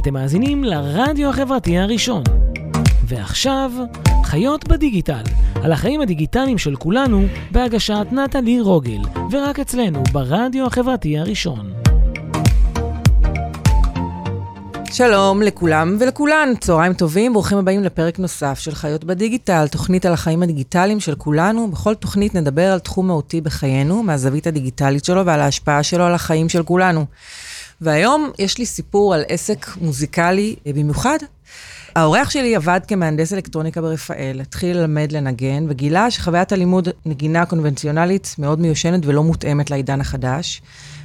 אתם מאזינים לרדיו החברתי הראשון. ועכשיו, חיות בדיגיטל, על החיים הדיגיטליים של כולנו, בהגשת נטלי רוגל, ורק אצלנו, ברדיו החברתי הראשון. שלום לכולם ולכולן, צהריים טובים, ברוכים הבאים לפרק נוסף של חיות בדיגיטל, תוכנית על החיים הדיגיטליים של כולנו. בכל תוכנית נדבר על תחום מהותי בחיינו, מהזווית הדיגיטלית שלו ועל ההשפעה שלו על החיים של כולנו. והיום יש לי סיפור על עסק מוזיקלי במיוחד. האורח שלי עבד כמהנדס אלקטרוניקה ברפאל, התחיל ללמד לנגן, וגילה שחוויית הלימוד נגינה קונבנציונלית מאוד מיושנת ולא מותאמת לעידן החדש.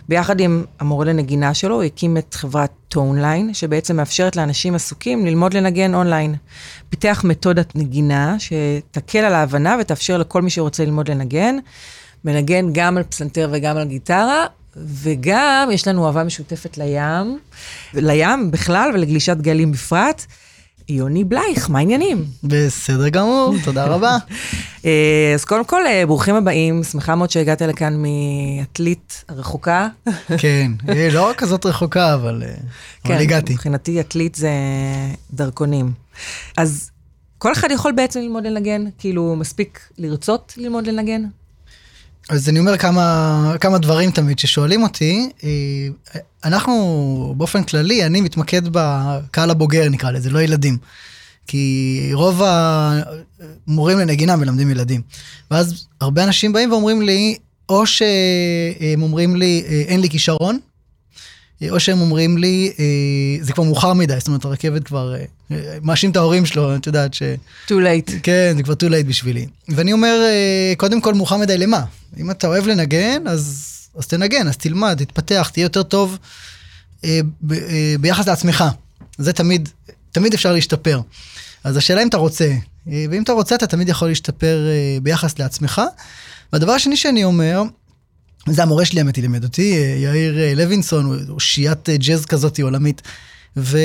ביחד עם המורה לנגינה שלו, הוא הקים את חברת טונליין, שבעצם מאפשרת לאנשים עסוקים ללמוד לנגן אונליין. פיתח מתודת נגינה שתקל על ההבנה ותאפשר לכל מי שרוצה ללמוד לנגן, מנגן גם על פסנתר וגם על גיטרה, וגם יש לנו אהבה משותפת לים, לים בכלל ולגלישת גלים בפרט. יוני בלייך, מה העניינים? בסדר גמור, תודה רבה. אה, אז קודם כל, אה, ברוכים הבאים, שמחה מאוד שהגעת לכאן מעתלית הרחוקה. כן, לא כזאת רחוקה, אבל, אה, כן, אבל הגעתי. מבחינתי עתלית זה דרכונים. אז כל אחד יכול בעצם ללמוד לנגן? כאילו, מספיק לרצות ללמוד לנגן? אז אני אומר כמה, כמה דברים תמיד ששואלים אותי. אה, אנחנו באופן כללי, אני מתמקד בקהל הבוגר נקרא לזה, לא ילדים. כי רוב המורים לנגינה מלמדים ילדים. ואז הרבה אנשים באים ואומרים לי, או שהם אומרים לי, אה, אין לי כישרון, או שהם אומרים לי, זה כבר מאוחר מדי, זאת אומרת, הרכבת כבר, מאשים את ההורים שלו, את יודעת ש... too late. כן, זה כבר too late בשבילי. ואני אומר, קודם כל, מאוחר מדי למה? אם אתה אוהב לנגן, אז, אז תנגן, אז תלמד, תתפתח, תהיה יותר טוב אה, ב, אה, ביחס לעצמך. זה תמיד, תמיד אפשר להשתפר. אז השאלה אם אתה רוצה, אה, ואם אתה רוצה, אתה תמיד יכול להשתפר אה, ביחס לעצמך. והדבר השני שאני אומר, זה המורה שלי, האמת לימד אותי, אה, יאיר אה, לוינסון, הוא אושיית אה, ג'אז כזאת עולמית. ו...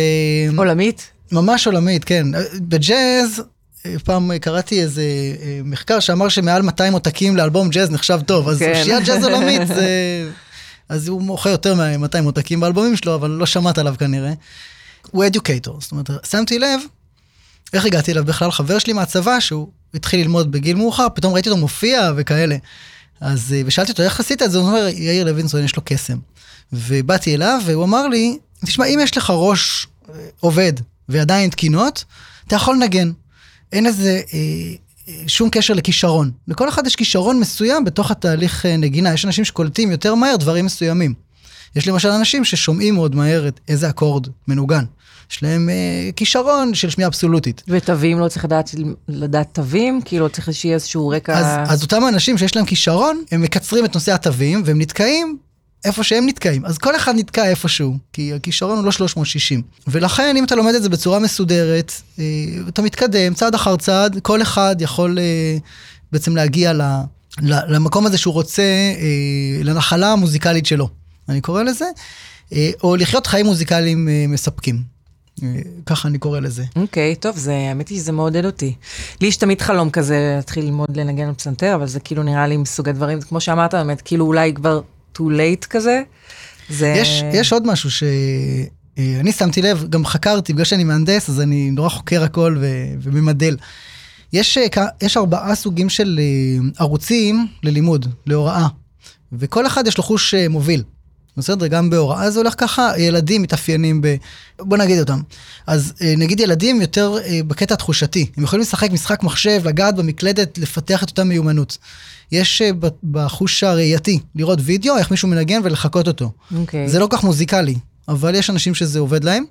עולמית? ממש עולמית, כן. בג'אז, פעם קראתי איזה מחקר שאמר שמעל 200 עותקים לאלבום ג'אז נחשב טוב, אז כן. אושיית ג'אז עולמית זה... אז הוא מוכר יותר מ-200 עותקים באלבומים שלו, אבל לא שמעת עליו כנראה. הוא אדיוקייטור, זאת אומרת, שמתי לב, איך הגעתי אליו בכלל? חבר שלי מהצבא, שהוא התחיל ללמוד בגיל מאוחר, פתאום ראיתי אותו מופיע וכאלה. אז, ושאלתי אותו, איך עשית את זה? הוא אומר, יאיר לוינסון, יש לו קסם. ובאתי אליו, והוא אמר לי, תשמע, אם יש לך ראש עובד ועדיין תקינות, אתה יכול לנגן. אין איזה אה, שום קשר לכישרון. לכל אחד יש כישרון מסוים בתוך התהליך אה, נגינה. יש אנשים שקולטים יותר מהר דברים מסוימים. יש למשל אנשים ששומעים מאוד מהר את איזה אקורד מנוגן. יש להם אה, כישרון של שמיעה אבסולוטית. ותווים, לא צריך לדעת, לדעת תווים? כאילו צריך שיהיה איזשהו רקע... אז, אז אותם אנשים שיש להם כישרון, הם מקצרים את נושא התווים, והם נתקעים איפה שהם נתקעים. אז כל אחד נתקע איפשהו, כי הכישרון הוא לא 360. ולכן, אם אתה לומד את זה בצורה מסודרת, אה, אתה מתקדם צעד אחר צעד, כל אחד יכול אה, בעצם להגיע ל, למקום הזה שהוא רוצה, אה, לנחלה המוזיקלית שלו, אני קורא לזה, אה, או לחיות חיים מוזיקליים אה, מספקים. אה, ככה אני קורא לזה. אוקיי, okay, טוב, זה, האמת היא שזה מעודד אותי. לי יש תמיד חלום כזה להתחיל ללמוד לנגן על פסנתר, אבל זה כאילו נראה לי מסוג הדברים, כמו שאמרת, באמת, כאילו אולי כבר too late כזה. זה... יש, יש עוד משהו שאני שמתי לב, גם חקרתי, בגלל שאני מהנדס, אז אני נורא חוקר הכל ו, וממדל. יש, יש ארבעה סוגים של ערוצים ללימוד, להוראה, וכל אחד יש לו חוש מוביל. בסדר? גם בהוראה זה הולך ככה, ילדים מתאפיינים ב... בוא נגיד אותם. אז נגיד ילדים יותר בקטע התחושתי, הם יכולים לשחק משחק מחשב, לגעת במקלדת, לפתח את אותה מיומנות. יש בחוש הראייתי, לראות וידאו, איך מישהו מנגן ולחקות אותו. Okay. אוקיי. זה לא כך מוזיקלי, אבל יש אנשים שזה עובד להם.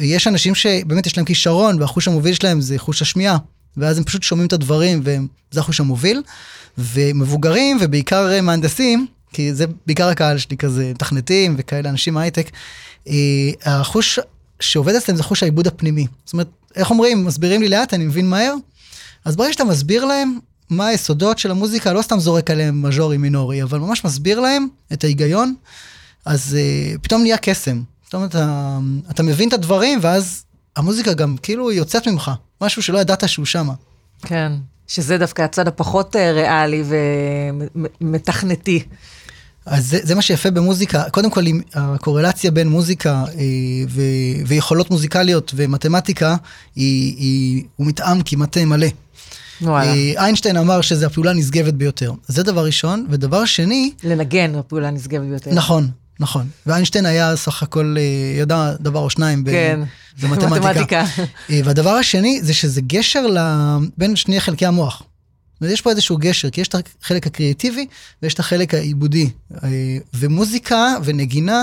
יש אנשים שבאמת יש להם כישרון, והחוש המוביל שלהם זה חוש השמיעה, ואז הם פשוט שומעים את הדברים, וזה החוש המוביל. ומבוגרים, ובעיקר מהנדסים, כי זה בעיקר הקהל שלי כזה, מתכנתים וכאלה, אנשים מהייטק, החוש שעובד אצלם זה חוש העיבוד הפנימי. זאת אומרת, איך אומרים, מסבירים לי לאט, אני מבין מהר, אז ברגע שאתה מסביר להם מה היסודות של המוזיקה, לא סתם זורק עליהם מז'ורי מינורי, אבל ממש מסביר להם את ההיגיון, אז uh, פתאום נהיה קסם. זאת אומרת, אתה, אתה מבין את הדברים, ואז המוזיקה גם כאילו יוצאת ממך, משהו שלא ידעת שהוא שמה. כן, שזה דווקא הצד הפחות אה, ריאלי ומתכנתי. אז זה, זה מה שיפה במוזיקה, קודם כל הקורלציה בין מוזיקה אה, ו, ויכולות מוזיקליות ומתמטיקה, היא, היא, הוא מתאם כמעט מלא. וואלה. אה, איינשטיין אמר שזו הפעולה הנשגבת ביותר. זה דבר ראשון, ודבר שני... לנגן הפעולה הנשגבת ביותר. נכון, נכון. ואיינשטיין היה סך הכל, אה, ידע דבר או שניים כן. במתמטיקה. והדבר השני זה שזה גשר בין שני חלקי המוח. יש פה איזשהו גשר, כי יש את החלק הקריאטיבי ויש את החלק העיבודי. ומוזיקה ונגינה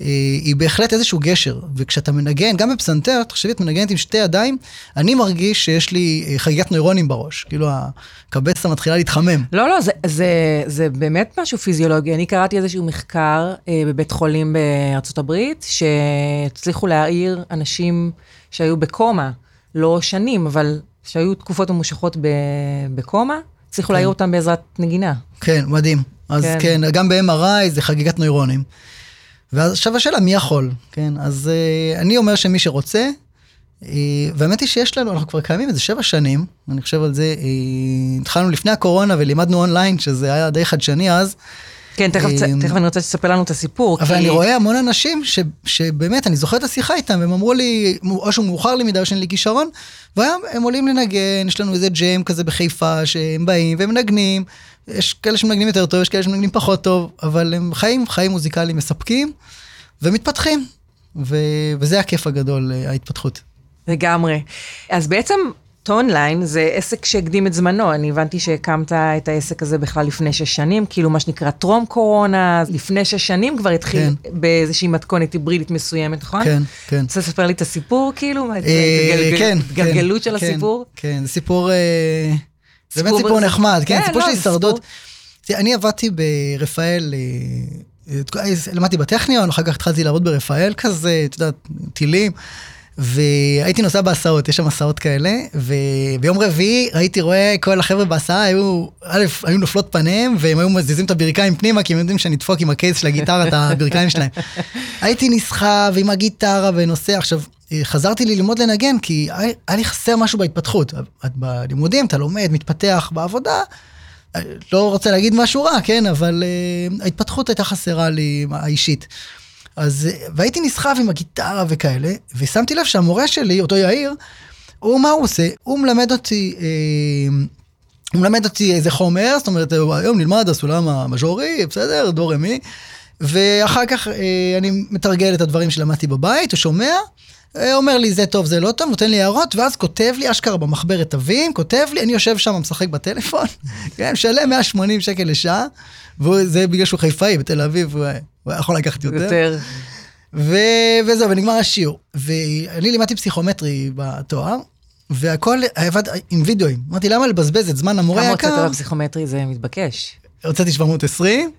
אה, היא בהחלט איזשהו גשר, וכשאתה מנגן, גם בפסנתר, תחשבי, את מנגנת עם שתי ידיים, אני מרגיש שיש לי אה, חגיגת נוירונים בראש, כאילו הקבסה מתחילה להתחמם. לא, לא, זה, זה, זה באמת משהו פיזיולוגי. אני קראתי איזשהו מחקר אה, בבית חולים בארצות הברית, שהצליחו להעיר אנשים שהיו בקומה, לא שנים, אבל שהיו תקופות ממושכות בקומה, הצליחו כן. להעיר אותם בעזרת נגינה. כן, מדהים. אז כן, כן גם ב-MRI זה חגיגת נוירונים. ועכשיו השאלה, מי יכול? כן, אז uh, אני אומר שמי שרוצה, uh, והאמת היא שיש לנו, אנחנו כבר קיימים איזה שבע שנים, אני חושב על זה, uh, התחלנו לפני הקורונה ולימדנו אונליין, שזה היה די חדשני אז. כן, תכף, תכף אני רוצה שתספר לנו את הסיפור. אבל כי... אני רואה המון אנשים ש, שבאמת, אני זוכר את השיחה איתם, והם אמרו לי, או שאו מאוחר לי מדי או שאין לי כישרון, והיום הם עולים לנגן, יש לנו איזה ג'ם כזה בחיפה, שהם באים ומנגנים, יש כאלה שמנגנים יותר טוב, יש כאלה שמנגנים פחות טוב, אבל הם חיים, חיים מוזיקליים מספקים ומתפתחים. ו... וזה הכיף הגדול, אה, ההתפתחות. לגמרי. אז בעצם טונליין זה עסק שהקדים את זמנו. אני הבנתי שהקמת את העסק הזה בכלל לפני שש שנים, כאילו מה שנקרא טרום קורונה, לפני שש שנים כבר התחיל כן. באיזושהי מתכונת היברידית מסוימת, נכון? כן, כן. רוצה לספר לי את הסיפור, כאילו? אה, את כן, הגלגלות כן, של כן, הסיפור? כן, זה סיפור... אה... זה באמת סיפור נחמד, כן, כן סיפור לא, של הישרדות. אני עבדתי ברפאל, אה, אה, למדתי בטכניון, אחר כך התחלתי לעבוד ברפאל כזה, את יודעת, טילים. והייתי נוסע בהסעות, יש שם הסעות כאלה, וביום רביעי הייתי רואה כל החבר'ה בהסעה היו, א', היו נופלות פניהם, והם היו מזיזים את הברכיים פנימה, כי הם יודעים שאני אדפוק עם הקייס של הגיטרה את הברכיים שלהם. הייתי נסחב עם הגיטרה ונוסע, עכשיו, חזרתי ללמוד לנגן, כי היה לי חסר משהו בהתפתחות. בלימודים אתה לומד, מתפתח, בעבודה, לא רוצה להגיד משהו רע, כן, אבל uh, ההתפתחות הייתה חסרה לי, האישית. אז, והייתי נסחב עם הגיטרה וכאלה, ושמתי לב שהמורה שלי, אותו יאיר, הוא, מה הוא עושה? הוא מלמד אותי, אה, הוא מלמד אותי איזה חומר, זאת אומרת, היום נלמד הסולם המז'ורי, בסדר, דו רמי, ואחר כך אה, אני מתרגל את הדברים שלמדתי בבית, הוא שומע, אה, אומר לי זה טוב, זה לא טוב, נותן לי הערות, ואז כותב לי, אשכרה במחברת תווים, כותב לי, אני יושב שם, משחק בטלפון, כן, משלם 180 שקל לשעה, וזה בגלל שהוא חיפאי בתל אביב, הוא, הוא יכול לקחת יותר. יותר. ו- וזהו, ונגמר השיעור. ואני לימדתי פסיכומטרי בתואר, והכל עבד עם וידאוים. אמרתי, למה לבזבז את זמן המורה היקר? כמה הוצאת בפסיכומטרי זה מתבקש. הוצאתי 720.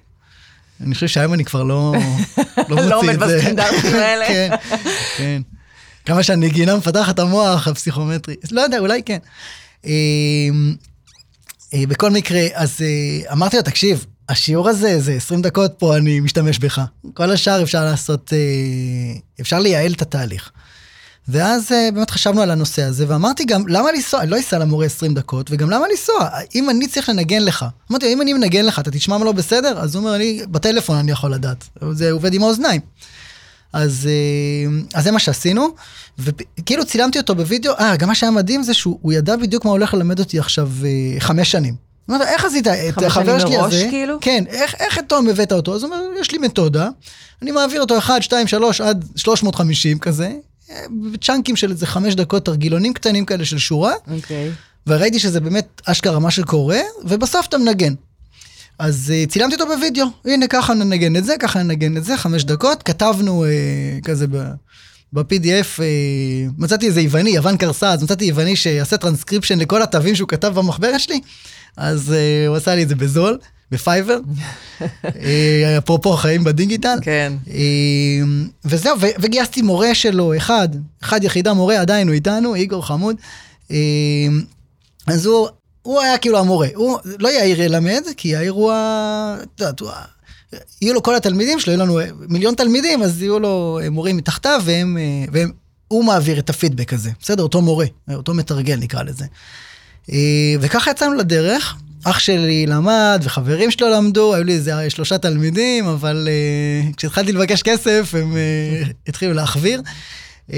אני חושב שהיום אני כבר לא, לא, לא מוציא את זה. לא עומד בסטנדרטים האלה. כן, כן. כמה שהנגינה מפתחת המוח הפסיכומטרי, לא יודע, אולי כן. אמ, אה, בכל מקרה, אז אה, אמרתי לו, תקשיב, השיעור הזה, זה 20 דקות פה אני משתמש בך. כל השאר אפשר לעשות, אה, אפשר לייעל את התהליך. ואז באמת חשבנו על הנושא הזה, ואמרתי גם, למה לנסוע? אני לא אסע למורה 20 דקות, וגם למה לנסוע? אם אני צריך לנגן לך. אמרתי, אם אני מנגן לך, אתה תשמע מה לא בסדר? אז הוא אומר, אני, בטלפון אני יכול לדעת. זה עובד עם האוזניים. אז, אה, אז זה מה שעשינו, וכאילו צילמתי אותו בווידאו, אה, גם מה שהיה מדהים זה שהוא ידע בדיוק מה הולך ללמד אותי עכשיו אה, חמש שנים. אמרתי, איך עשית את החבר שלי הזה? כאילו? כן, איך, איך את תום הבאת אותו? אז הוא אומר, יש לי מתודה, אני מעביר אותו 1, 2, 3 עד 350 כזה, צ'אנקים של איזה חמש דקות, תרגילונים קטנים כאלה של שורה. אוקיי. Okay. וראיתי שזה באמת אשכרה מה שקורה, ובסוף אתה מנגן. אז uh, צילמתי אותו בווידאו, הנה ככה ננגן את זה, ככה ננגן את זה, חמש דקות, כתבנו uh, כזה ב... ב-PDF, uh, מצאתי איזה יווני, יוון קרסה, אז מצאתי יווני שיעשה טרנסקריפשן לכל התווים שהוא כתב במחברת שלי, אז uh, הוא עשה לי את זה בזול, ב Fiverr, uh, אפרופו חיים בדיגיטל. כן. Uh, וזהו, וגייסתי מורה שלו, אחד, אחד יחידה מורה, עדיין הוא איתנו, איגור חמוד. Uh, אז הוא הוא היה כאילו המורה, הוא לא יאיר ילמד, כי יאיר הוא ה... את יודעת, הוא ה... יהיו לו כל התלמידים שלו, יהיו לנו מיליון תלמידים, אז יהיו לו מורים מתחתיו, והם, והם, הוא מעביר את הפידבק הזה, בסדר? אותו מורה, אותו מתרגל נקרא לזה. וככה יצאנו לדרך. אח שלי למד וחברים שלו למדו, היו לי איזה שלושה תלמידים, אבל כשהתחלתי לבקש כסף, הם התחילו להחביר. Uh,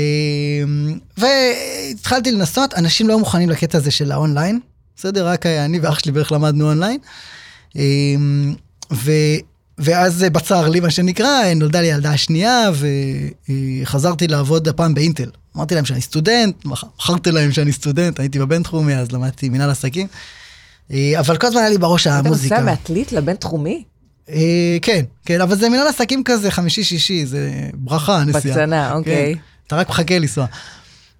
והתחלתי לנסות, אנשים לא מוכנים לקטע הזה של האונליין, בסדר? רק אני ואח שלי בערך למדנו אונליין. Uh, ו... ואז בצר לי, מה שנקרא, נולדה לי ילדה השנייה, וחזרתי לעבוד הפעם באינטל. אמרתי להם שאני סטודנט, מכרתי להם שאני סטודנט, הייתי בבינתחומי, אז למדתי מנהל עסקים. אה, אבל כל הזמן היה לי בראש המוזיקה. אתה נוסע מעתלית לבינתחומי? אה, כן, כן, אבל זה מנהל עסקים כזה, חמישי-שישי, זה ברכה, הנסיעה. בקצנה, אוקיי. כן, אתה רק מחכה לנסוע.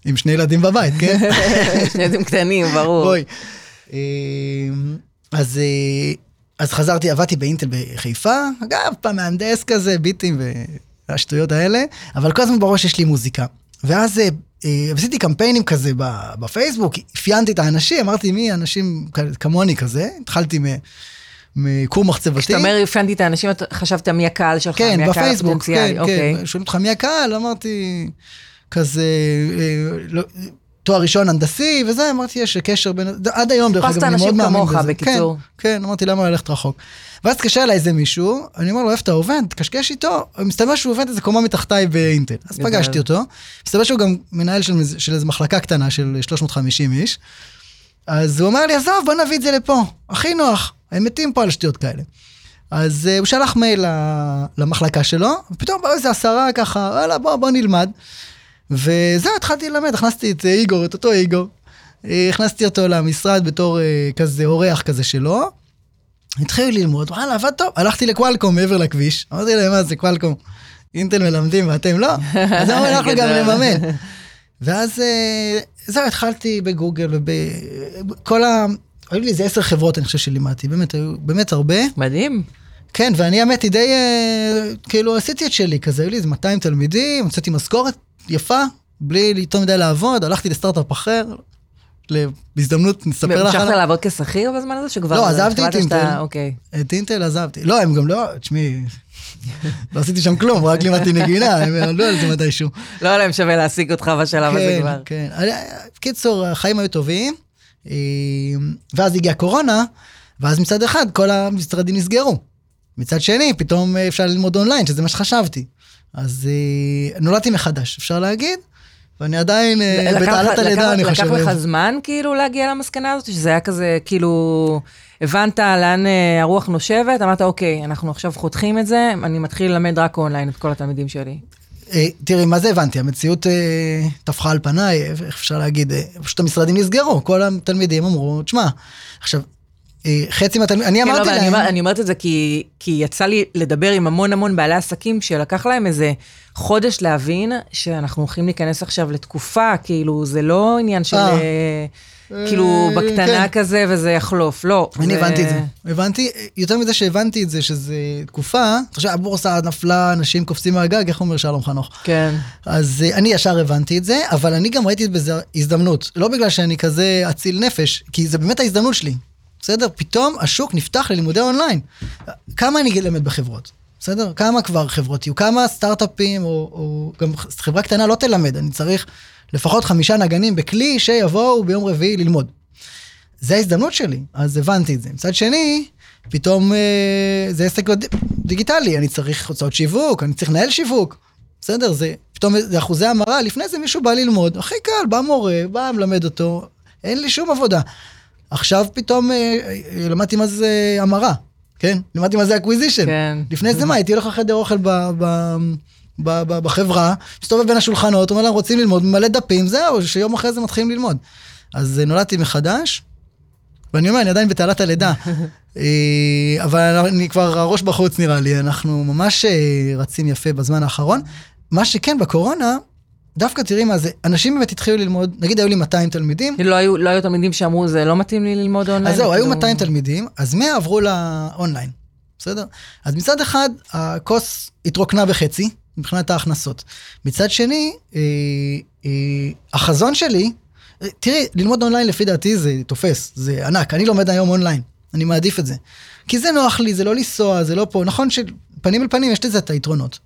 עם שני ילדים בבית, כן? שני ילדים קטנים, ברור. בואי. אה, אז, אז חזרתי, עבדתי באינטל בחיפה, אגב, פעם מהנדס כזה, ביטים והשטויות האלה, אבל כל הזמן בראש יש לי מוזיקה. ואז אה, עשיתי קמפיינים כזה בפייסבוק, אפיינתי את האנשים, אמרתי מי אנשים כמוני כזה, התחלתי מקור מחצבתי. כשאתה אומר אפיינתי את האנשים, חשבת מי הקהל שלך, כן, מי הקהל בפייסבוק, כן, כן, אוקיי. שואלים אותך מי הקהל, אמרתי כזה, אה, לא, תואר ראשון הנדסי וזה, אמרתי יש קשר בין, עד היום דרך אגב, אני מאוד מאמין בזה. חיפשת אנשים כמוך, בקיצור. כן, כן, אמרתי למה ללכת רחוק. ואז התקשר אליי איזה מישהו, אני אומר לו, איפה אתה עובד? תקשקש איתו. מסתבר שהוא עובד איזה קומה מתחתיי באינטל. אז פגשתי אותו. מסתבר שהוא גם מנהל של, של איזו מחלקה קטנה של 350 איש. אז הוא אומר לי, עזוב, בוא נביא את זה לפה. הכי נוח, הם מתים פה על שטויות כאלה. אז uh, הוא שלח מייל למחלקה שלו, ופתאום באו איזה עשרה ככה, וואלה, בוא, בוא נלמד. וזהו, התחלתי ללמד, הכנסתי את איגור, את אותו איגור. אה, הכנסתי אותו למשרד בתור uh, כזה אורח כזה שלו. התחילו ללמוד, וואלה, עבד טוב. הלכתי לקוואלקום מעבר לכביש, אמרתי להם, מה זה קוואלקום? אינטל מלמדים ואתם לא? אז אמרו, אנחנו גם נממן. ואז אה, זהו, התחלתי בגוגל ובכל ה... היו לי איזה עשר חברות, אני חושב שלימדתי, באמת, היו באמת הרבה. מדהים. כן, ואני האמת היא די, אה, כאילו, עשיתי את שלי, כזה, היו לי איזה 200 תלמידים, הוצאתי משכורת יפה, בלי יותר מדי לעבוד, הלכתי לסטארט-אפ אחר, בהזדמנות נספר לך. המשכת לעבוד כשכיר בזמן הזה? שכבר... לא, עזבתי את אינטל. אוקיי. את אינטל עזבתי. לא, הם גם לא, תשמעי, לא עשיתי שם כלום, רק לימדתי נגינה, הם עלו על זה מתישהו. לא היה להם שווה להעסיק אותך בשלב הזה כבר. כן, כן. בקיצור, החיים היו טובים, אה, ואז הגיעה קורונה, ואז מצד אחד כל המשרדים נסגרו. מצד שני, פתאום אפשר ללמוד אונליין, שזה מה שחשבתי. אז אה, נולדתי מחדש, אפשר להגיד. ואני עדיין אה, בתעלת הלידה, אני חושב. לקח לך זמן כאילו להגיע למסקנה הזאת, שזה היה כזה, כאילו, הבנת לאן אה, הרוח נושבת, אמרת, אוקיי, אנחנו עכשיו חותכים את זה, אני מתחיל ללמד רק אונליין את כל התלמידים שלי. אה, תראי, מה זה הבנתי? המציאות טפחה על פניי, איך אפשר להגיד, פשוט המשרדים נסגרו, כל התלמידים אמרו, תשמע, עכשיו, חצי מהתלמידים, אני אמרתי כן, לא, להם... אני אומרת את זה כי, כי יצא לי לדבר עם המון המון בעלי עסקים, שלקח להם איזה חודש להבין שאנחנו הולכים להיכנס עכשיו לתקופה, כאילו, זה לא עניין של... אה, אה כאילו, אה, בקטנה כן. כזה וזה יחלוף, לא. אני. הבנתי את זה. הבנתי, יותר מזה שהבנתי את זה, שזה תקופה, חושב, הבורסה נפלה, אנשים קופצים מהגג, איך אומר שלום חנוך? כן. אז אה, אני ישר הבנתי את זה, אבל אני גם ראיתי בזה הזדמנות. לא בגלל שאני כזה אציל נפש, כי זה באמת ההזדמנות שלי. בסדר? פתאום השוק נפתח ללימודי אונליין. כמה אני אלמד בחברות? בסדר? כמה כבר חברות יהיו? כמה סטארט-אפים, או, או גם חברה קטנה לא תלמד, אני צריך לפחות חמישה נגנים בכלי שיבואו ביום רביעי ללמוד. זה ההזדמנות שלי, אז הבנתי את זה. מצד שני, פתאום אה, זה עסק דיגיטלי, אני צריך הוצאות שיווק, אני צריך לנהל שיווק. בסדר, זה פתאום זה אחוזי המרה, לפני זה מישהו בא ללמוד, הכי קל, בא מורה, בא מלמד אותו, אין לי שום עבודה. עכשיו פתאום אה, אה, למדתי מה זה המרה, כן? לימדתי מה זה acquisition. כן. לפני זה מה, הייתי הולך לחדר אוכל ב... ב... ב, ב, בחברה, מסתובב בין השולחנות, אומר להם רוצים ללמוד, מלא דפים, זהו, שיום אחרי זה מתחילים ללמוד. אז נולדתי מחדש, ואני אומר, אני עדיין בתעלת הלידה. אה, אבל אני כבר, הראש בחוץ נראה לי, אנחנו ממש אה, רצים יפה בזמן האחרון. מה שכן, בקורונה, דווקא תראי מה זה, אנשים באמת התחילו ללמוד, נגיד היו לי 200 תלמידים. לא היו, לא היו תלמידים שאמרו, זה לא מתאים לי ללמוד אונליין? אז זהו, היו 200 כאילו- תלמידים, אז 100 עברו לאונליין, בסדר? אז מצד אחד, הכוס התרוקנה בחצי, מבחינת ההכנסות. מצד שני, אה, אה, החזון שלי, אה, תראי, ללמוד אונליין לפי דעתי זה תופס, זה ענק, אני לומד היום אונליין, אני מעדיף את זה. כי זה נוח לי, זה לא לנסוע, זה לא פה, נכון שפנים אל פנים יש לזה את היתרונות.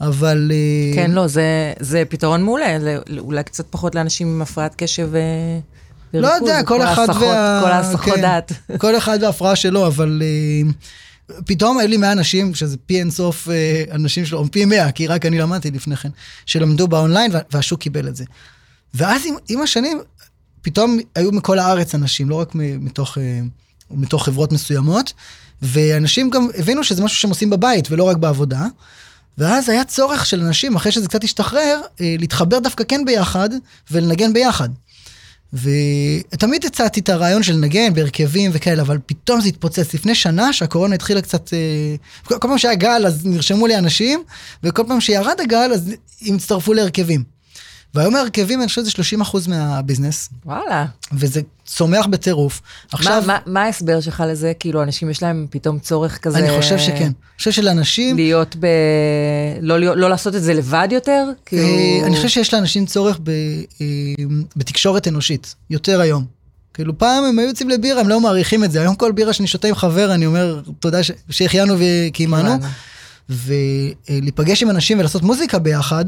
אבל... אה, כן, לא, זה, זה פתרון מעולה, אולי קצת פחות לאנשים עם הפרעת קשב לא יודע, כל אחד וה... כל ההסחות כן, דעת. כל אחד וההפרעה שלו, אבל uh, פתאום היו לי 100 אנשים, שזה פי אינסוף אנשים שלו, או פי 100, כי רק אני למדתי לפני כן, שלמדו באונליין, והשוק קיבל את זה. ואז עם, עם השנים, פתאום היו מכל הארץ אנשים, לא רק מתוך, מתוך חברות מסוימות, ואנשים גם הבינו שזה משהו שהם עושים בבית ולא רק בעבודה. ואז היה צורך של אנשים, אחרי שזה קצת השתחרר, להתחבר דווקא כן ביחד ולנגן ביחד. ותמיד הצעתי את הרעיון של לנגן בהרכבים וכאלה, אבל פתאום זה התפוצץ. לפני שנה שהקורונה התחילה קצת... אה, כל פעם שהיה גל אז נרשמו לי אנשים, וכל פעם שירד הגל אז הם הצטרפו להרכבים. והיום ההרכבים, אני חושב שזה 30 אחוז מהביזנס. וואלה. וזה צומח בטירוף. עכשיו... מה, מה, מה ההסבר שלך לזה? כאילו, אנשים יש להם פתאום צורך כזה... אני חושב שכן. אני חושב שלאנשים... להיות ב... לא, לא, לא לעשות את זה לבד יותר? כאילו... אה, אני חושב שיש לאנשים צורך ב, אה, בתקשורת אנושית, יותר היום. כאילו פעם הם היו יוצאים לבירה, הם לא מעריכים את זה. היום כל בירה שאני שותה עם חבר, אני אומר, תודה שהחיינו וקיימנו. ולהיפגש עם אנשים ולעשות מוזיקה ביחד,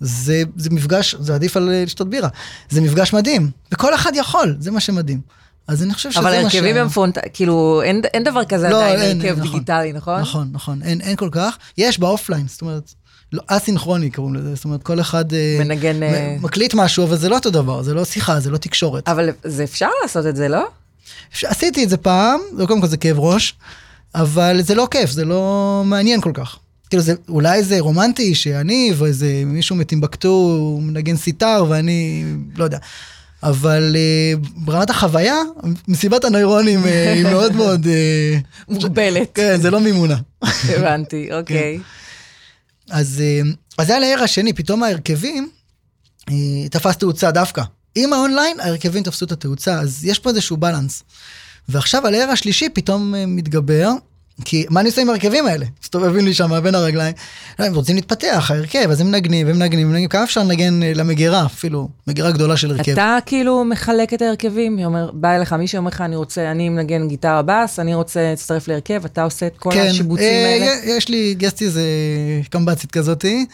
זה, זה מפגש, זה עדיף על לשתות בירה. זה מפגש מדהים, וכל אחד יכול, זה מה שמדהים. אז אני חושב שזה מה ש... אבל הרכבים הם פרונט... כאילו, אין, אין דבר כזה לא, עדיין הרכב נכון, דיגיטלי, נכון? נכון, נכון, אין, אין כל כך. יש באופליין, זאת אומרת, לא, אסינכרוני קוראים לזה, זאת אומרת, כל אחד... אה, מנגן... מ- מקליט משהו, אבל זה לא אותו דבר, זה לא שיחה, זה לא תקשורת. אבל זה אפשר לעשות את זה, לא? עשיתי את זה פעם, קודם כל זה כאב ראש, אבל זה לא כיף, זה לא מעניין כל כך. כאילו זה, אולי זה רומנטי שאני ואיזה מישהו מטימבקטו מנגן סיטר ואני לא יודע. אבל uh, ברמת החוויה, מסיבת הנוירונים uh, היא מאוד מאוד... Uh, מוגבלת. כן, זה לא מימונה. הבנתי, אוקיי. כן. אז, אז זה על הער השני, פתאום ההרכבים uh, תפס תאוצה דווקא. עם האונליין, ההרכבים תפסו את התאוצה, אז יש פה איזשהו בלנס. ועכשיו על הער השלישי פתאום uh, מתגבר, כי מה אני עושה עם ההרכבים האלה? מסתובבים לי שם בין הרגליים. לא, הם רוצים להתפתח, ההרכב, אז הם מנגנים, הם מנגנים, מנגנים, כמה אפשר לנגן אה, למגירה, אפילו, מגירה גדולה של הרכב. אתה כאילו מחלק את ההרכבים, אומר, בא אליך מישהו אומר לך, אני רוצה, אני מנגן גיטרה בס, אני רוצה להצטרף להרכב, אתה עושה את כל כן, השיבוצים אה, האלה? כן, יש לי, גייסתי איזה קמב"צית כזאתי,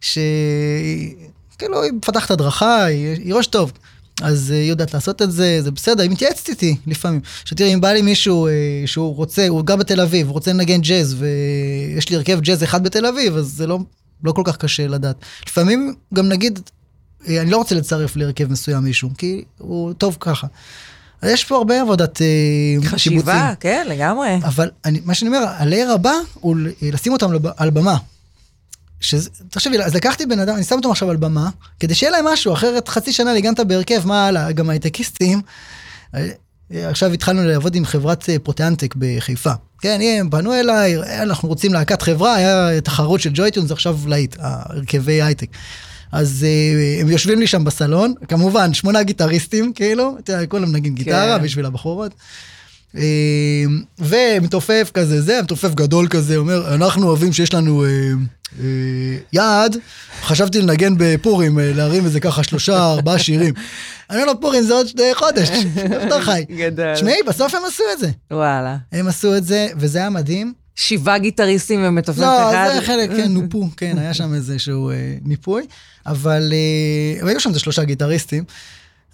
שכאילו היא מפתחת הדרכה, היא, היא ראש טוב. אז אה, היא יודעת לעשות את זה, זה בסדר, היא מתייעצת איתי לפעמים. שתראי, אם בא לי מישהו אה, שהוא רוצה, הוא גר בתל אביב, הוא רוצה לנגן ג'אז, ויש לי הרכב ג'אז אחד בתל אביב, אז זה לא, לא כל כך קשה לדעת. לפעמים גם נגיד, אה, אני לא רוצה לצרף להרכב מסוים מישהו, כי הוא טוב ככה. אז יש פה הרבה עבודת חשיבה, שיבוצים. חשיבה, כן, לגמרי. אבל אני, מה שאני אומר, הלייר הבא הוא לשים אותם על במה. שזה, תחשבי, אז לקחתי בן אדם, אני שם אותו עכשיו על במה, כדי שיהיה להם משהו, אחרת חצי שנה ניגנת בהרכב, מה הלאה, גם הייטקיסטים. אה, עכשיו התחלנו לעבוד עם חברת אה, proteanTecs בחיפה. כן, הם פנו אליי, אנחנו רוצים להקת חברה, היה תחרות של JoyTunes, עכשיו להיט, הרכבי הייטק. אז הם יושבים לי שם בסלון, כמובן, שמונה גיטריסטים, כאילו, כולם נגיד גיטרה כן. בשביל הבחורות. Uh, ומתופף כזה, זה, מתופף גדול כזה, אומר, אנחנו אוהבים שיש לנו... Uh, אה, יעד, חשבתי לנגן בפורים, אה, להרים איזה ככה שלושה, ארבעה שירים. אני אומר לו, פורים זה עוד חודש, יותר חי. גדול. תשמעי, בסוף הם עשו את זה. וואלה. הם עשו את זה, וזה היה מדהים. שבעה גיטריסטים ומתופף לא, אחד. לא, זה חלק, כן, נופו, כן, היה שם איזשהו אה, ניפוי, אבל אה, היו שם איזה שלושה גיטריסטים,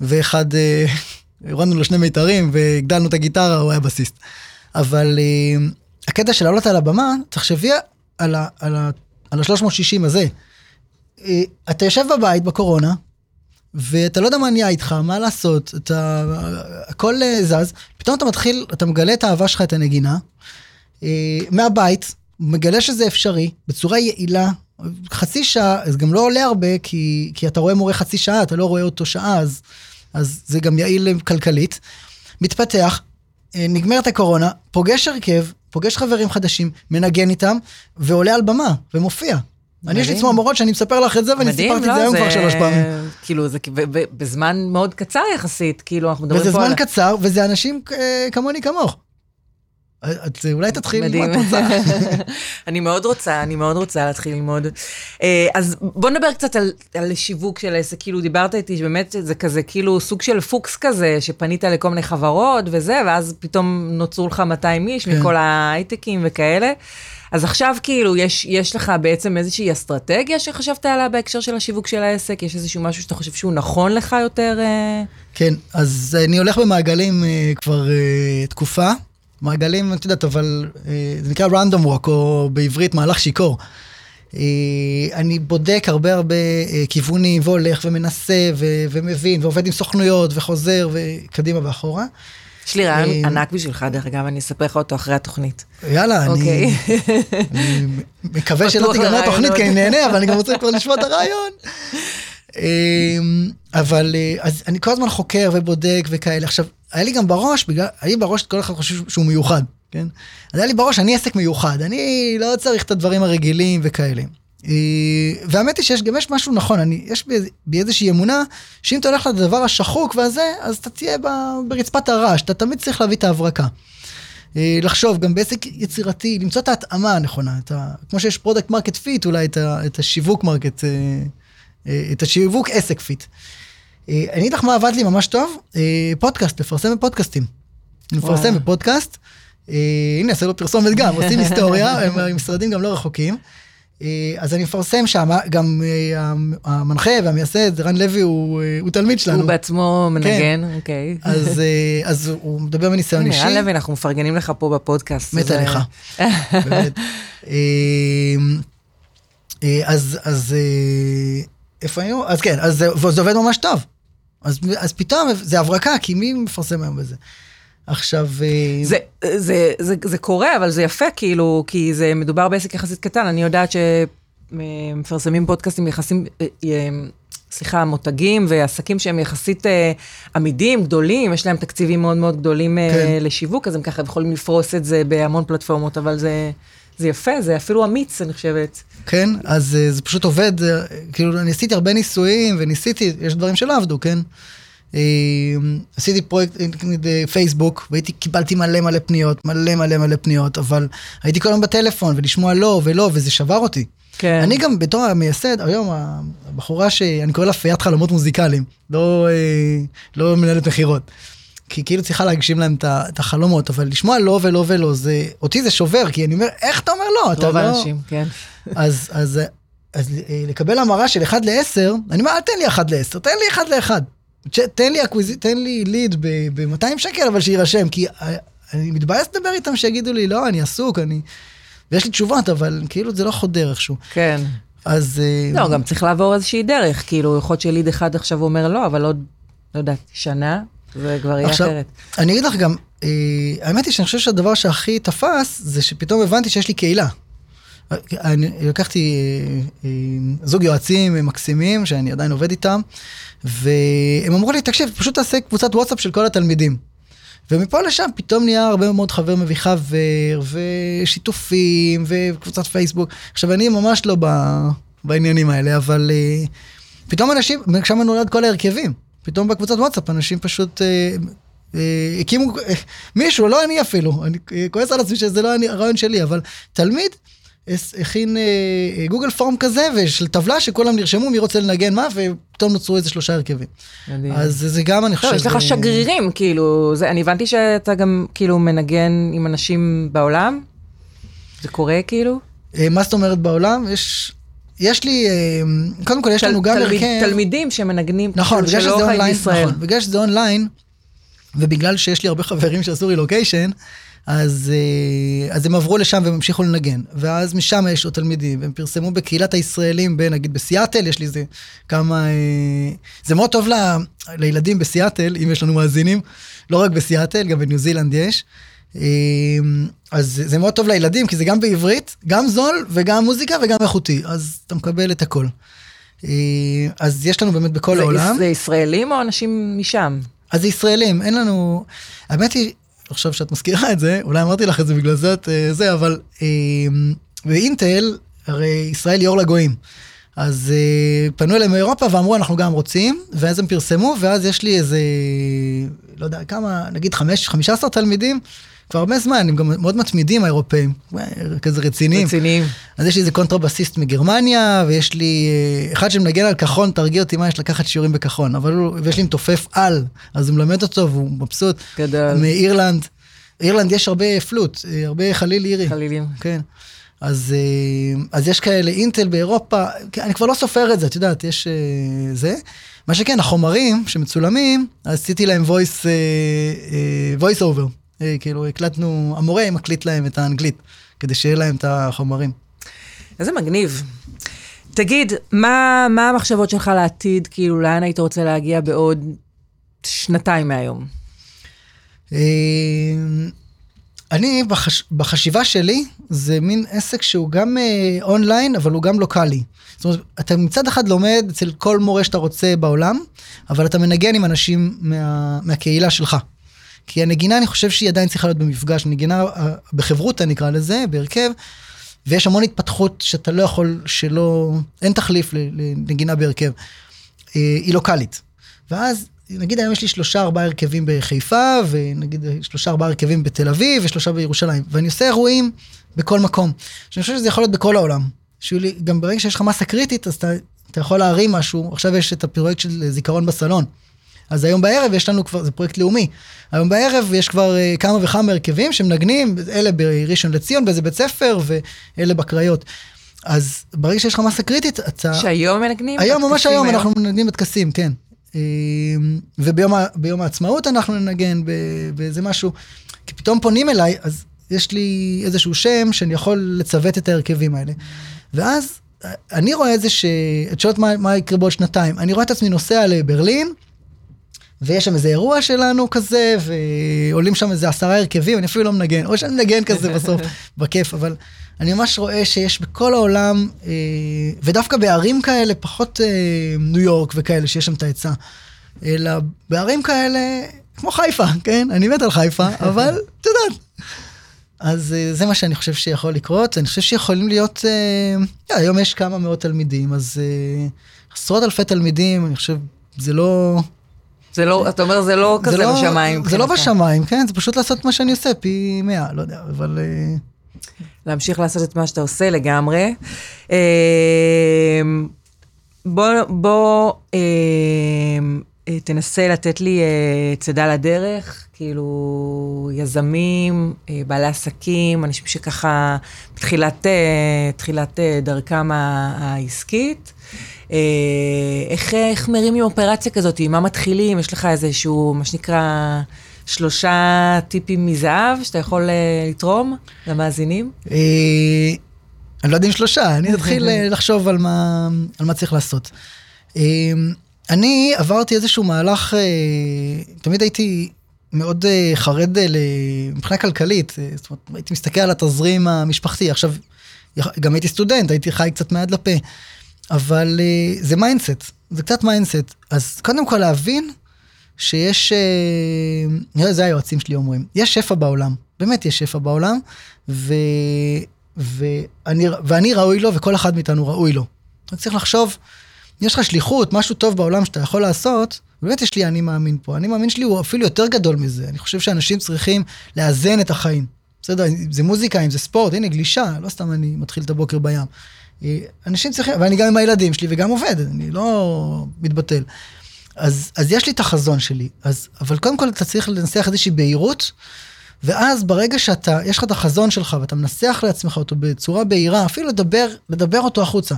ואחד, אה, הורדנו לו שני מיתרים והגדלנו את הגיטרה, הוא היה בסיסט. אבל אה, הקטע של לעלות על הבמה, תחשבי על, ה, על ה... על ה-360 הזה. אה, אתה יושב בבית בקורונה, ואתה לא יודע מה נהיה איתך, מה לעשות, אתה, הכל אה, זז, פתאום אתה מתחיל, אתה מגלה את האהבה שלך, את הנגינה, מהבית, מגלה שזה אפשרי, בצורה יעילה, חצי שעה, זה גם לא עולה הרבה, כי, כי אתה רואה מורה חצי שעה, אתה לא רואה אותו שעה, אז, אז זה גם יעיל כלכלית. מתפתח, נגמרת הקורונה, פוגש הרכב, פוגש חברים חדשים, מנגן איתם, ועולה על במה, ומופיע. אני יש לי צמרמורות שאני מספר לך את זה, ואני סיפרתי לא, את זה היום כבר שלוש פעמים. כאילו, זה בזמן מאוד קצר יחסית, כאילו, אנחנו מדברים פה על... וזה זמן קצר, וזה אנשים כמוני כמוך. את אולי תתחיל ללמוד רוצה. אני מאוד רוצה, אני מאוד רוצה להתחיל ללמוד. אה, אז בוא נדבר קצת על, על שיווק של עסק, כאילו דיברת איתי שבאמת זה כזה כאילו סוג של פוקס כזה, שפנית לכל מיני חברות וזה, ואז פתאום נוצרו לך 200 איש כן. מכל ההייטקים וכאלה. אז עכשיו כאילו, יש, יש לך בעצם איזושהי אסטרטגיה שחשבת עליה בהקשר של השיווק של העסק? יש איזשהו משהו שאתה חושב שהוא נכון לך יותר? אה? כן, אז אני הולך במעגלים אה, כבר תקופה. מעגלים, את יודעת, אבל אה, זה נקרא random walk, או בעברית מהלך שיכור. אה, אני בודק הרבה הרבה אה, כיוונים, והולך ומנסה ו- ומבין, ועובד עם סוכנויות, וחוזר, וקדימה ואחורה. יש לי רעיון ענק בשבילך, דרך אגב, אני אספר לך אותו אחרי התוכנית. יאללה, אני, אוקיי. אני מקווה שלא תיגמר התוכנית, כי אני נהנה, אבל אני גם רוצה כבר לשמוע את הרעיון. אבל אז אני כל הזמן חוקר ובודק וכאלה. עכשיו, היה לי גם בראש, בגלל, היה לי בראש, כל אחד חושב שהוא מיוחד, כן? אז היה לי בראש, אני עסק מיוחד, אני לא צריך את הדברים הרגילים וכאלה. אה, והאמת היא שיש גם יש משהו נכון, אני, יש בי, איזושהי אמונה, שאם אתה הולך לדבר השחוק והזה, אז אתה תהיה ב, ברצפת הרעש, אתה תמיד צריך להביא את ההברקה. אה, לחשוב גם בעסק יצירתי, למצוא את ההתאמה הנכונה, את ה, כמו שיש product market fit, אולי את, ה, את השיווק market, אה, את השיווק עסק fit. אה, אני אגיד לך מה עבד לי ממש טוב, אה, פודקאסט, לפרסם בפודקאסטים. לפרסם בפודקאסט. אה, הנה, עשה לו פרסומת גם, עושים היסטוריה, הם משרדים גם לא רחוקים. אז אני מפרסם שם, גם המנחה והמייסד, רן לוי, הוא, הוא תלמיד שלנו. הוא בעצמו מנגן, כן. אוקיי. אז, אז הוא מדבר מניסיון אישי. רן לוי, אנחנו מפרגנים לך פה בפודקאסט. מת עליך, באמת. אז, אז היינו? אז כן, אז זה, זה עובד ממש טוב. אז, אז פתאום זה הברקה, כי מי מפרסם היום בזה? עכשיו... אה, זה, זה, זה, זה קורה, אבל זה יפה, כאילו, כי זה מדובר בעסק יחסית קטן. אני יודעת שמפרסמים פודקאסטים יחסים, אה, אה, סליחה, מותגים ועסקים שהם יחסית עמידים, גדולים, יש להם תקציבים מאוד מאוד גדולים כן. לשיווק, אז הם ככה יכולים לפרוס את זה בהמון פלטפורמות, אבל זה... זה יפה, זה אפילו אמיץ, אני חושבת. כן, אז uh, זה פשוט עובד, uh, כאילו, אני עשיתי הרבה ניסויים, וניסיתי, יש דברים שלא עבדו, כן? Uh, עשיתי פרויקט פייסבוק, והייתי, קיבלתי מלא מלא פניות, מלא מלא מלא פניות, אבל הייתי כל היום בטלפון, ולשמוע לא ולא, וזה שבר אותי. כן. אני גם בתור המייסד, היום הבחורה שאני קורא לה פיית חלומות מוזיקליים, לא, לא מנהלת מכירות. כי כאילו צריכה להגשים להם את החלומות, אבל לשמוע לא ולא ולא, זה, אותי זה שובר, כי אני אומר, איך אתה אומר לא? אתה לא... רוב האנשים, כן. אז, אז, אז אה, לקבל המרה של 1 ל-10, אני אומר, אל תן לי 1 ל-10, תן לי 1 ל-1. תן לי acquis... תן לי lead ב-200 שקל, אבל שיירשם, כי אה, אני מתבאס לדבר איתם שיגידו לי, לא, אני עסוק, אני... ויש לי תשובות, אבל כאילו זה לא חודר איכשהו. כן. אז... אה, לא, גם צריך לעבור איזושהי דרך, כאילו, יכול להיות ש lead אחד עכשיו אומר לא, אבל עוד, לא יודעת, שנה, זה כבר יהיה עכשיו, אחרת. אני אגיד לך גם, אה, האמת היא שאני חושב שהדבר שהכי תפס, זה שפתאום הבנתי שיש לי קהילה. אני לקחתי אה, אה, זוג יועצים מקסימים, שאני עדיין עובד איתם, והם אמרו לי, תקשיב, פשוט תעשה קבוצת וואטסאפ של כל התלמידים. ומפה לשם פתאום נהיה הרבה מאוד חבר מביא חבר, ושיתופים, וקבוצת פייסבוק. עכשיו, אני ממש לא בעניינים האלה, אבל uh, פתאום אנשים, שם נולד כל ההרכבים. פתאום בקבוצת וואטסאפ אנשים פשוט אה, אה, הקימו אה, מישהו, לא אני אפילו, אני אה, כועס על עצמי שזה לא אני, הרעיון שלי, אבל תלמיד הכין אה, אה, גוגל פורם כזה, ושל טבלה שכולם נרשמו מי רוצה לנגן מה, ופתאום נוצרו איזה שלושה הרכבים. מדהים. אז זה גם, אני חושב... לא, יש לך שגרירים, כאילו, זה, אני הבנתי שאתה גם כאילו מנגן עם אנשים בעולם? זה קורה כאילו? אה, מה זאת אומרת בעולם? יש... יש לי, אה, קודם כל יש לנו גם הרכב... תלמידים שמנגנים, נכון, בגלל שזה אונליין, נכון, בגלל שזה אונליין, ובגלל שיש לי הרבה חברים שעשו רילוקיישן, אז, אה, אז הם עברו לשם והם המשיכו לנגן. ואז משם יש עוד תלמידים, והם פרסמו בקהילת הישראלים, נגיד בסיאטל, יש לי איזה כמה... אה, זה מאוד טוב ל, לילדים בסיאטל, אם יש לנו מאזינים, לא רק בסיאטל, גם בניו זילנד יש. אמ, אז זה מאוד טוב לילדים, כי זה גם בעברית, גם זול וגם מוזיקה וגם איכותי, אז אתה מקבל את הכל. אה, אז יש לנו באמת בכל זה העולם. זה ישראלים או אנשים משם? אז זה ישראלים, אין לנו... האמת היא, עכשיו שאת מזכירה את זה, אולי אמרתי לך את זה בגלל זה, אה, זה, אבל אמ, באינטל, הרי ישראל היא אור לגויים. אז uh, פנו אליהם מאירופה ואמרו, אנחנו גם רוצים, ואז הם פרסמו, ואז יש לי איזה, לא יודע, כמה, נגיד חמש, חמישה עשר תלמידים כבר הרבה זמן, הם גם מאוד מתמידים האירופאים, כזה רציניים. רציניים. אז יש לי איזה קונטרבסיסט מגרמניה, ויש לי אה, אחד שמנגן על כחון, תרגיע אותי מה יש לקחת שיעורים בכחון, אבל הוא, ויש לי מתופף על, אז הוא מלמד אותו והוא מבסוט. גדול. מאירלנד. אירלנד יש הרבה פלוט, אה, הרבה חליל אירי. חלילים. כן. אז, אה, אז יש כאלה אינטל באירופה, כן, אני כבר לא סופר את זה, את יודעת, יש זה. מה שכן, החומרים שמצולמים, עשיתי להם voice, voice over. כאילו הקלטנו, המורה מקליט להם את האנגלית, כדי שיהיה להם את החומרים. איזה מגניב. תגיד, מה, מה המחשבות שלך לעתיד? כאילו, לאן היית רוצה להגיע בעוד שנתיים מהיום? אני, בחש... בחשיבה שלי, זה מין עסק שהוא גם אה, אונליין, אבל הוא גם לוקאלי. זאת אומרת, אתה מצד אחד לומד אצל כל מורה שאתה רוצה בעולם, אבל אתה מנגן עם אנשים מה... מהקהילה שלך. כי הנגינה, אני חושב שהיא עדיין צריכה להיות במפגש, נגינה אה, בחברותה נקרא לזה, בהרכב, ויש המון התפתחות שאתה לא יכול שלא, אין תחליף לנגינה בהרכב. אה, היא לוקאלית. ואז נגיד היום יש לי שלושה ארבעה הרכבים בחיפה, ונגיד שלושה ארבעה הרכבים בתל אביב, ושלושה בירושלים, ואני עושה אירועים בכל מקום. שאני חושב שזה יכול להיות בכל העולם. לי, גם ברגע שיש לך מסה קריטית, אז אתה, אתה יכול להרים משהו, עכשיו יש את הפרויקט של זיכרון בסלון. אז היום בערב יש לנו כבר, זה פרויקט לאומי, היום בערב יש כבר uh, כמה וכמה הרכבים שמנגנים, אלה בראשון לציון באיזה בית ספר, ואלה בקריות. אז ברגע שיש לך מסה קריטית, אתה... שהיום מנגנים? היום, ממש היום, היום אנחנו מנגנים בטקסים, כן. אמ, וביום העצמאות אנחנו ננגן באיזה משהו, כי פתאום פונים אליי, אז יש לי איזשהו שם שאני יכול לצוות את ההרכבים האלה. ואז אני רואה איזה ש... את שואלת מה, מה יקרה בעוד שנתיים. אני רואה את עצמי נוסע לברלין, ויש שם איזה אירוע שלנו כזה, ועולים שם איזה עשרה הרכבים, אני אפילו לא מנגן, או שאני מנגן כזה בסוף, בכיף, אבל אני ממש רואה שיש בכל העולם, אה, ודווקא בערים כאלה, פחות אה, ניו יורק וכאלה, שיש שם את ההיצע, אלא בערים כאלה, כמו חיפה, כן? אני מת על חיפה, אבל את יודעת. אז אה, זה מה שאני חושב שיכול לקרות, אני חושב שיכולים להיות, אה, היום יש כמה מאות תלמידים, אז אה, עשרות אלפי תלמידים, אני חושב, זה לא... זה לא, אתה אומר, זה לא כזה לא, בשמיים. זה לא בשמיים, כן, זה פשוט לעשות מה שאני עושה, פי מאה, לא יודע, אבל... אה, להמשיך לעשות את מה שאתה עושה לגמרי. אה, בוא, בוא אה, תנסה לתת לי צידה לדרך, כאילו יזמים, בעלי עסקים, אנשים שככה בתחילת דרכם העסקית. איך, איך מרימים אופרציה כזאת? מה מתחילים? יש לך איזשהו, מה שנקרא, שלושה טיפים מזהב שאתה יכול uh, לתרום למאזינים? אה, אני לא יודע אם שלושה, אני אתחיל אה, לחשוב על מה, על מה צריך לעשות. אני עברתי איזשהו מהלך, תמיד הייתי מאוד חרד מבחינה כלכלית, זאת אומרת, הייתי מסתכל על התזרים המשפחתי, עכשיו, גם הייתי סטודנט, הייתי חי קצת מהיד לפה, אבל זה mindset, זה קצת mindset. אז קודם כל להבין שיש, אה, נראה, זה היועצים שלי אומרים, יש שפע בעולם, באמת יש שפע בעולם, ו, ואני, ואני ראוי לו וכל אחד מאיתנו ראוי לו. אתה צריך לחשוב, יש לך שליחות, משהו טוב בעולם שאתה יכול לעשות, באמת יש לי אני מאמין פה. אני מאמין שלי הוא אפילו יותר גדול מזה. אני חושב שאנשים צריכים לאזן את החיים. בסדר, אם זה מוזיקה, אם זה ספורט, הנה גלישה, לא סתם אני מתחיל את הבוקר בים. אנשים צריכים, ואני גם עם הילדים שלי וגם עובד, אני לא מתבטל. אז, אז יש לי את החזון שלי, אז, אבל קודם כל אתה צריך לנסח איזושהי בהירות, ואז ברגע שאתה, יש לך את החזון שלך ואתה מנסח לעצמך אותו בצורה בהירה, אפילו לדבר, לדבר אותו החוצה.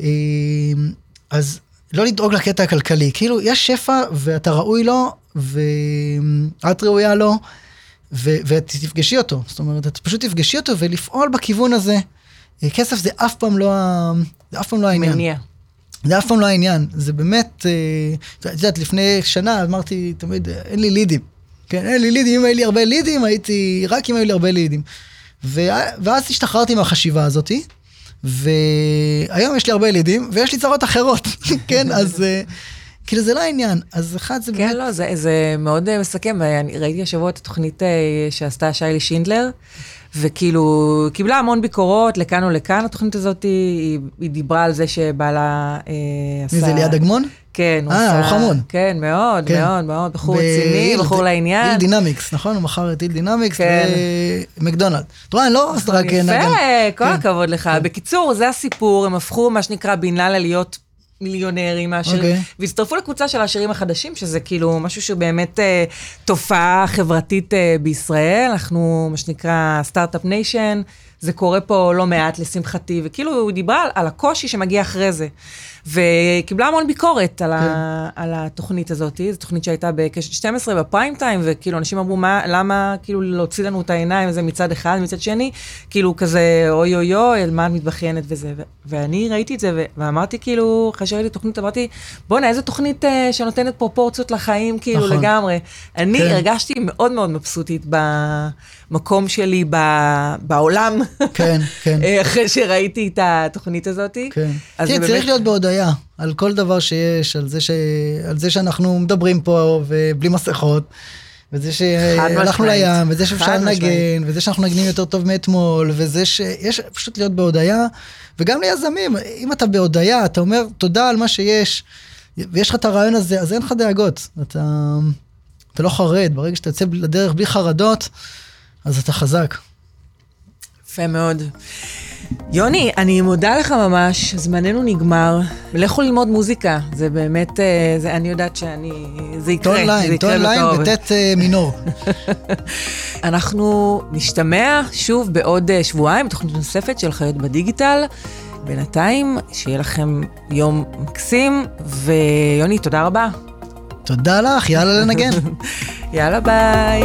אמ, אז לא לדאוג לקטע הכלכלי, כאילו יש שפע ואתה ראוי לו, ואת ראויה לו, ותפגשי אותו. זאת אומרת, את פשוט תפגשי אותו ולפעול בכיוון הזה. כסף זה אף פעם לא, זה אף פעם לא העניין. מניע. זה אף פעם לא העניין, זה באמת, אה, את יודעת, לפני שנה אמרתי תמיד, אין לי לידים. כן, אין לי לידים, אם היו לי הרבה לידים, הייתי, רק אם היו לי הרבה לידים. ואז השתחררתי מהחשיבה הזאתי, והיום יש לי הרבה לידים, ויש לי צרות אחרות, כן, אז... אה, כאילו זה לא העניין. אז אחד זה כן, באמת... כן, לא, זה, זה מאוד uh, מסכם. אני ראיתי השבוע את התוכנית uh, שעשתה שיילי שינדלר, וכאילו, קיבלה המון ביקורות לכאן או לכאן. התוכנית הזאת, היא, היא דיברה על זה שבעלה uh, עשה... מי זה, ליעד אגמון? כן, הוא עשה... אה, הוא חמוד. כן, מאוד, כן. מאוד, מאוד. בחור רציני, בחור לעניין. Yield Dynamics, נכון? הוא מכר את Yield Dynamics כן. ומקדונלד. אתה רואה, אני לא רק נגן. יפה, כל כן. הכבוד לך. כן. בקיצור, זה הסיפור, הם הפכו, מה שנקרא, בן לילה להיות מיליונרים okay. אוקיי. והצטרפו לקבוצה של העשירים החדשים, שזה כאילו משהו שהוא באמת אה, תופעה חברתית אה, בישראל. אנחנו, מה שנקרא, start-up nation, זה קורה פה לא מעט, לשמחתי, וכאילו הוא דיברה על, על הקושי שמגיע אחרי זה. וקיבלה המון ביקורת על, כן. ה, על התוכנית הזאת, זו תוכנית שהייתה בקשת 12 בפריים טיים, וכאילו אנשים אמרו, מה, למה כאילו להוציא לנו את העיניים, הזה מצד אחד, מצד שני, כאילו כזה אוי אוי אוי, על מה את מתבכיינת וזה. ו- ואני ראיתי את זה, ואמרתי כאילו, אחרי שראיתי את התוכנית, אמרתי, בואנה, איזה תוכנית uh, שנותנת פרופורציות לחיים, כאילו נכון. לגמרי. אני כן. הרגשתי מאוד מאוד מבסוטית במקום שלי ב- בעולם, כן, כן. אה, אחרי שראיתי את התוכנית הזאת. כן. תראה, באמת... צריך להיות בעוד הודיה על כל דבר שיש, על זה, ש... על זה שאנחנו מדברים פה ובלי מסכות. וזה שהלכנו לים, וזה שאפשר לנגן, וזה שאנחנו נגנים יותר טוב מאתמול, וזה שיש פשוט להיות בהודיה, וגם ליזמים, אם אתה בהודיה, אתה אומר תודה על מה שיש, ויש לך את הרעיון הזה, אז אין לך דאגות. אתה, אתה לא חרד, ברגע שאתה יוצא לדרך בלי חרדות, אז אתה חזק. יפה מאוד. יוני, אני מודה לך ממש, זמננו נגמר. לכו ללמוד מוזיקה, זה באמת, אה, זה, אני יודעת שאני, זה יקרה, טון ליין, טון ליין וטט אה, מינור. אנחנו נשתמע שוב בעוד אה, שבועיים, תוכנית נוספת של חיות בדיגיטל. בינתיים, שיהיה לכם יום מקסים, ויוני, תודה רבה. תודה לך, יאללה לנגן. יאללה, ביי.